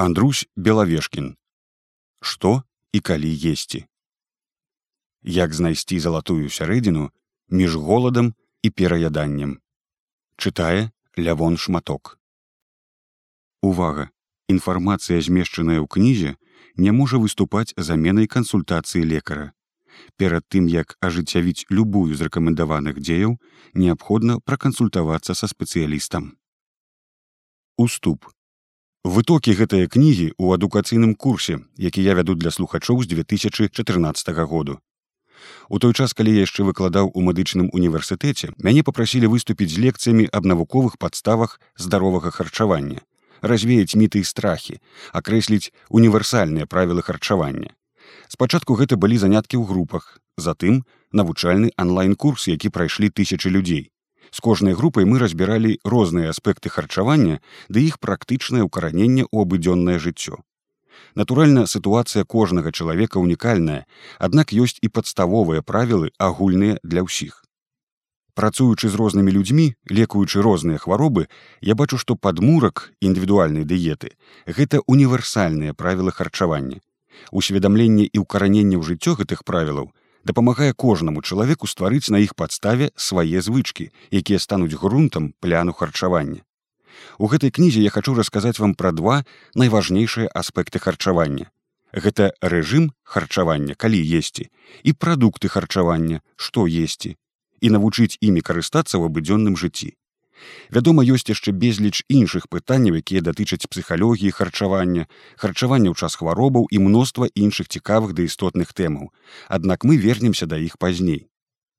Андрусь Белавешкін. Што і калі есці. Як знайсці залатую сярэдзіну між голадам і пераяданнем. Чытае лявон шматок. Увага! Інфармацыя, змешчаная ў кнізе, не можа выступаць заменай кансультацыі лекара. Перад тым, як ажыццявіць любую з рэкамендаваных дзеяў, неабходна пракансультавацца са спецыялістам. Уступ Вытокі гэтыя кнігі ў адукацыйным курсе, які я вяду для слухачоў з 2014 году. У той час, калі я яшчэ выкладаў у медычным універсітэце, мяне попрасілі выступіць з лекцыямі аб навуковых падставах здаровага харчавання, развеяць міты і страхі, акрэсліць універсальныя правілы харчавання. Спачатку гэта былі заняткі ў групах, затым навучальны онлайн-курс, які прайшлі тысячи людзей. З кожнай групай мы разбіралі розныя аспекты харчавання ды іх практычнае ўкараненне ў абыдзённае жыццё. Натуральна, сітуацыя кожнага чалавека ўнікальная, аднак ёсць і падставовыя правілы агульныя для ўсіх. Працуючы з рознымі людзьмі, лекуючы розныя хваробы, я бачу, што падмурак індывідуальнай дыеты гэта універсальныя правілы харчавання. Усведамленне і ўкараненне ў жыццё гэтых правілаў дапамагае кожнаму чалавеку стварыць на іх падставе свае звычкі, якія стануць грунтам пляну харчавання. У гэтай кнізе я хачу расказаць вам пра два найважнейшыя аспекты харчавання. Гэта рэжым харчавання, калі есці і прадукты харчавання, што есці і навучыць імі карыстацца ў абыдзённым жыцці. Вядома, ёсць яшчэ безліч іншых пытанняў, якія датычаць псіхалогіі харчавання, харчавання ў час хваробаў і мноства іншых цікавых да істотных тэмаў. Аднак мы вернемся да іх пазней.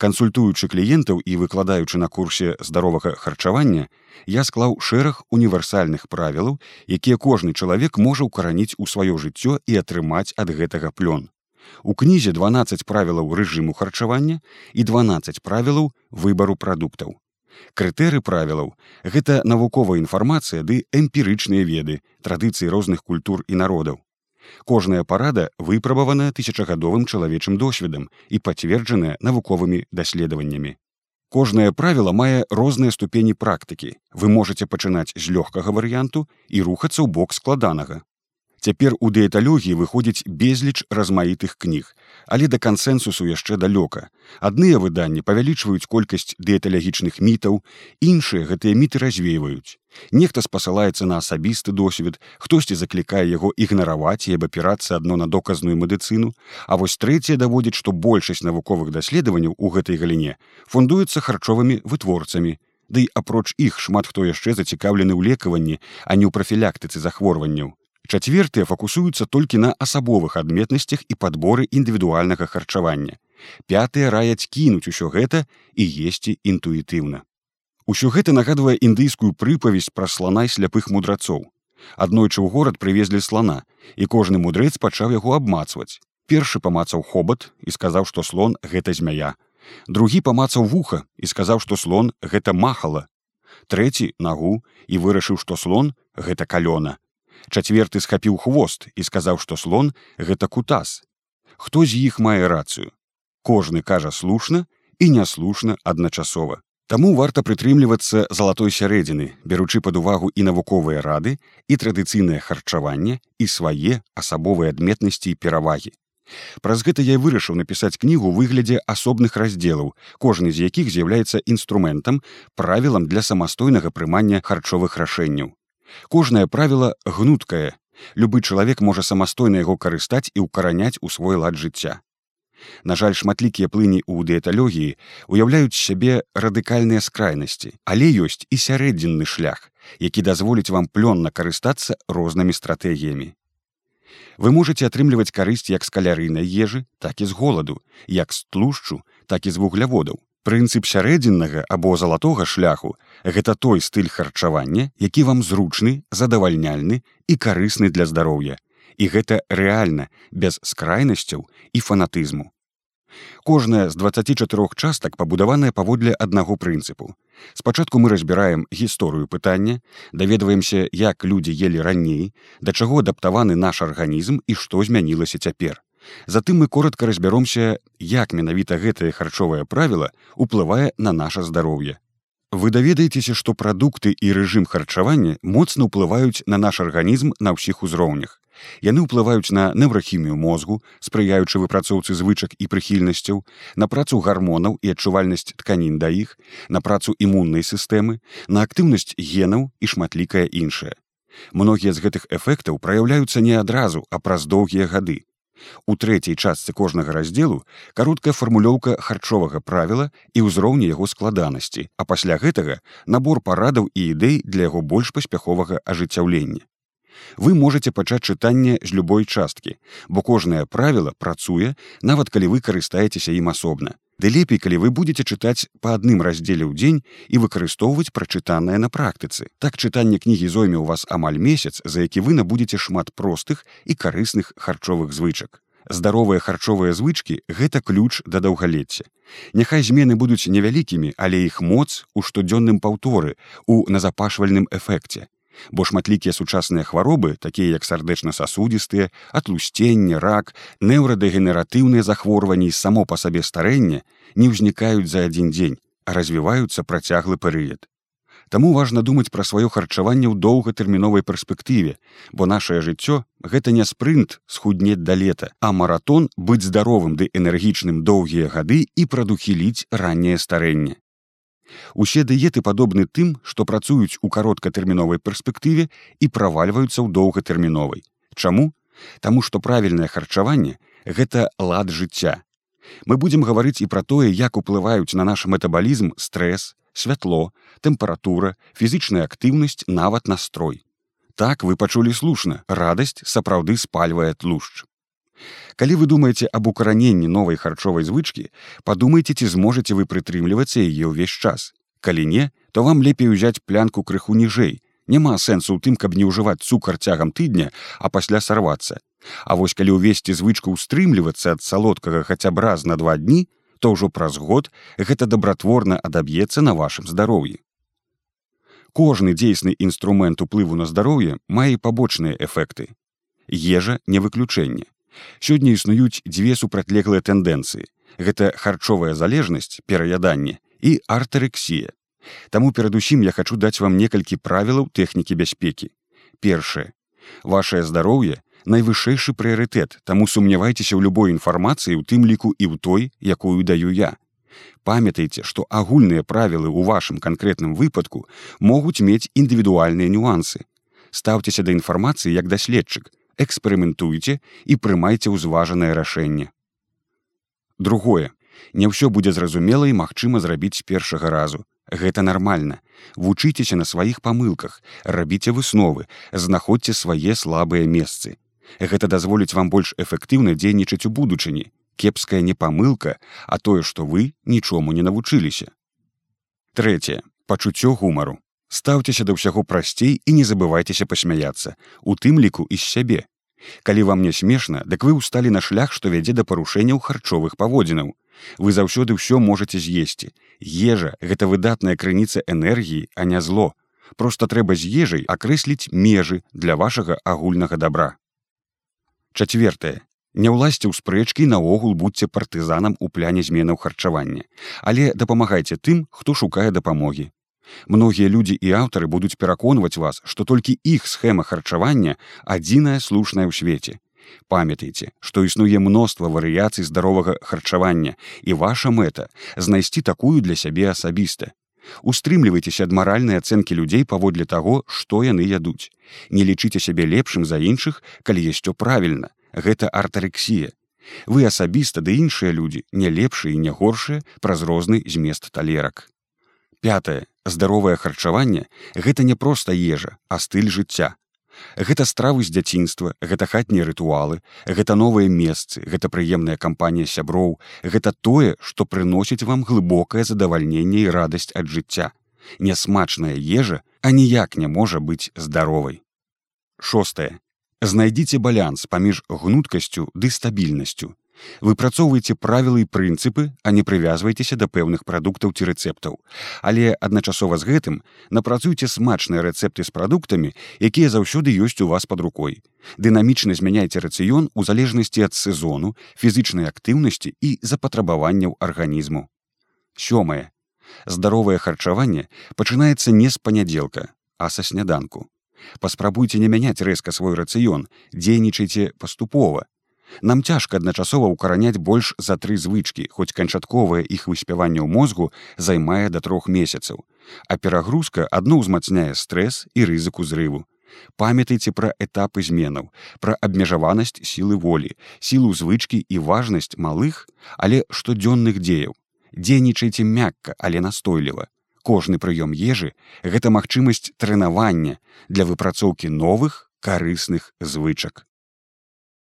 Кансультуючы кліентаў і выкладаючы на курсе здаровага харчавання, я склаў шэраг універсальных правілаў, якія кожны чалавек можа ўкараніць у сваё жыццё і атрымаць ад гэтага плён. У кнізе 12 правілаў рэжыму харчавання і 12 правілаў выбару прадуктаў крытэры правілаў гэта навуковая інфармацыя ды эмпірычныя веды традыцыі розных культур і народаў. Кожная парада выпрабаваная тысячагадовым чалавечым досведам і пацверджаная навуковымі даследаваннямі. Кожнае правіла мае розныя ступені практыкі. Вы можете пачынаць з лёгкага варыянту і рухацца ў бок складанага Цяпер у дыеталогіі выходзіць безліч размаітых кніг, але да кансэнсусу яшчэ далёка. Адныя выданні павялічваюць колькасць дыеталагічных мітаў, іншыя гэтыя міты развейваюць. Нехта спасылаецца на асабісты досвед, хтосьці заклікае яго ігнараваць і абапірацца адно на доказную медыцыну, А вось трэцяе даводзіць, што большасць навуковых даследаванняў у гэтай галіне фундуецца харчовымі вытворцамі. Дый апроч іх шмат хто яшчэ зацікаўлены ў лекаванні, а не ў прафілактыцы захворванняў чацвертыя фокусуюцца толькі на асабовых адметнасцях і падборы індывідуальнага харчавання. Пятыя раяць кінуць усё гэта і есці інтуітыўна. Усё гэта нагадвае індыйскую прыпавесць пра слана сляпых мудрацоў. Аднойчы ў горад прывезлі слана і кожны мудрэц пачаў яго абмацваць. Першы памацаў хобат і сказаў што слон гэта змяя. Другі памацаў вуха і сказаў што слон гэта махала. Трэці нагу і вырашыў што слон гэта калёна чацверты схапіў хвост і сказаў што слон гэта кутас. Хто з іх мае рацыю? Кожны кажа слушна і няслушна адначасова. Таму варта прытрымлівацца залатой сярэдзіны беручы пад увагу і навуковыя рады і традыцыйнае харчаванне і свае асабовыя адметнасці і перавагі. Праз гэта я вырашыў напісаць кнігу выглядзе асобных раздзелаў, кожны з якіх з'яўляецца інструментам правілам для самастойнага прымання харчовых рашэнняў. Кожнае правіла гнуткае. Любы чалавек можа самастойна яго карыстаць і ўкараняць у свой лад жыцця. На жаль, шматлікія плыні ў дыеталогіі уяўляюць сябе радыкальныя скрайнасці, але ёсць і сярэдзінны шлях, які дазволіць вам плённа карыстацца рознымі стратэгіямі. Вы можете атрымліваць карысць як з калярыйнай ежы, так і з голаду, як з тлушчу, так і з вугляводаў. Прынцып сярэдзіннага або залатога шляху гэта той стыль харчавання, які вам зручны, задавальняльны і карысны для здароўя. І гэта рэальна без скрайнасцяў і фанатызму. Кожная з 24 частак пабудаваная паводле аднаго прынцыпу. Спачатку мы разбіраем гісторыю пытання, даведваемся, як людзі елі раней, да чаго адаптаваны наш арганізм і што змянілася цяпер. Затым мы коротко разбяромся, як менавіта гэтае харчовае правіла ўплывае на наше здароўе. Вы даведаецеся, што прадукты і рэжым харчавання моцна ўплываюць на наш арганізм на ўсіх узроўнях. Яны ўплываюць на неўрахімію мозгу, спрыяючы выпрацоўцы звычак і прыхільнасцяў, на працу гармонаў і адчувальнасць тканін да іх, на працу імуннай сістэмы, на актыўнасць генаў і шматлікае іншае. Многія з гэтых эфектаў праяўляюцца не адразу, а праз доўгія гады. У трэцяй частцы кожнага раздзелу кароткая фармулёўка харчовага правіла і ўзроўні яго складанасці, а пасля гэтага набор парадаў і ідэй для яго больш паспяховага ажыццяўлення. Вы можете пачаць чытанне з любой часткі, бо кожнае правіла працуе, нават калі вы карыстаецеся ім асобна. Ды лепей, калі вы будете чытаць па адным раздзеле ў дзень і выкарыстоўваць прачытанае на практыцы. Так чытанне кнігі зойме ў вас амаль месяц, за які вы набудзеце шмат простых і карысных харчовых звычак. Здаровыя харчовыя звычкі гэта ключ да даўгалецця. Няхай змены будуць невялікімі, але іх моц у штодзённым паўторы у назапашвальным эфекце бо шматлікія сучасныя хваробы такія як сардэчна-сасудістыя атлусценне рак неўрадэгенератыўныя захворванні само па сабе старэння не ўзнікаюць за адзін дзень а развіваюцца працяглы перыяд. Таму важна думаць пра сваё харчаванне ў доўгатэрміновай перспектыве бо нашее жыццё гэта не спрынт схуднець да лета а маратон быць здаровым ды энергічным доўгія гады і прадухіліць ранняе старэнне Усе дыеты падобны тым, што працуюць у кароткатэрміновай перспектыве і правальваюцца ў доўгатэрміновай. Чаму? Таму што правільнае харчаванне гэта лад жыцця. Мы будзем гаварыць і пра тое, як уплываюць на наш метабалізм стрэс, святло, тэмпература, фізічная актыўнасць, нават настрой. Так вы пачулі слушна, радасць сапраўды спальвае тлушч. Калі вы думаеце аб укараненні новай харчовай звычкі, падумайце, ці зможаце вы прытрымлівацца яе ўвесь час. Калі не, то вам лепей узяць плянку крыху ніжэй. Няма сэнсу ў тым, каб не ўжываць цукар цягам тыдня, а пасля сарвацца. А вось калі ўвесці звычку ўстрымлівацца ад салодкага хаця б раз на два дні, то ўжо праз год гэта дабратворна адаб'ецца на вашым здароўі. Кожны дзейсны інструмент уплыву на здароўе мае пабочныя эфекты. Ежа не выключэнне. Сёння існуюць дзве супрацьлеглыя тэндэнцыі. Гэта харчовая залежнасць, пераяданне і артэрексія. Таму перадусім я хачу даць вам некалькі правілаў тэхнікі бяспекі. Першае. Вашае здароўе найвышэйшы прыярытэт, таму сумнявайцеся ў любой інфармацыі у тым ліку і ў той, якую даю я. Памятайце, што агульныя правілы ў вашым канкрэтным выпадку могуць мець індывідуальныя нюансы. Стаўцеся да інфармацыі як даследчык, эксперыментуйце і прымайце ўзважанае рашэнне. Другое. Не ўсё будзе зразумела і магчыма зрабіць з першага разу. Гэта нармальна. Вучыцеся на сваіх памылках, рабіце высновы, знаходзьце свае слабыя месцы. Гэта дазволіць вам больш эфектыўна дзейнічаць у будучыні. Кепская не памылка, а тое, што вы нічому не навучыліся. Трэцяе пачуццё гумару. Стаўцеся да ўсяго прасцей і не забывайцеся пасмяяцца, у тым ліку і з сябе. Калі вам не смешна, дык вы ўсталі на шлях, што вядзе да парушэнняў харчовых паводзінаў. Вы заўсёды ўсё можете з'есці. Ежа гэта выдатная крыніца энергіі, а не зло. Проста трэба з ежай акрэсліць межы для вашага агульнага добра. Чацвертае. Не ўласце ў спрэчкі наогул будьце партызанам у пляне зменаў харчавання, але дапамагайце тым, хто шукае дапамогі. Многія людзі і аўтары будуць пераконваць вас, што толькі іх схема харчавання адзіная слушная ў свеце. Памятайце, што існуе мноства варыяцый здаровага харчавання і ваша мэта знайсці такую для сябе асабіста. Устрымлівайцеся ад маральнай ацэнкі людзей паводле таго, што яны ядуць. Не лічыце сябе лепшым за іншых, калі есцё правільна. Гэта артарексія. Вы асабіста ды іншыя людзі, не лепшыя і не горшыя праз розны змест талерак. Пятае здаровае харчаванне гэта не проста ежа, а стыль жыцця. Гэта стравы з дзяцінства, гэта хатнія рытуалы, гэта новыя месцы, гэта прыемная кампанія сяброў, гэта тое, што прыносіць вам глыбокае задавальненне і радасць ад жыцця. Нясмачная ежа, а ніяк не можа быць здаровай. Шостае. Знайдзіце балянс паміж гнуткасцю ды стабільнасцю, выпрацоўвайце правілы і прынцыпы а не прывязвайцеся да пэўных прадуктаў ці рэцэптаў але адначасова з гэтым напрацуйце смачныя рэцэпты з прадуктамі якія заўсёды ёсць у вас под рукой дынамічна змяняйце рацыён у залежнасці ад сезону фізычнай актыўнасці і запатрабаванняў арганізму сёмае Здаровае харчаванне пачынаецца не з панядзелка, а са сняданку. Паспрабуйце не мяняць рэзка свой рацыён, дзейнічайце паступова. Нам цяжка адначасова ўкараняць больш за тры звычкі, хоць канчатковае іх выспяванне ў мозгу займае да трох месяцаў. А перагрузка адно ўзмацняе стрэс і рызыку зрыву. Памятайце пра этапы зменаў, пра абмежаванасць сілы волі, сілу звычкі і важнасць малых, але штодзённых дзеяў. Дзейнічайце мякка, але настойліва. Кожны прыём ежы гэта магчымасць трэнавання для выпрацоўкі новых карысных звычак.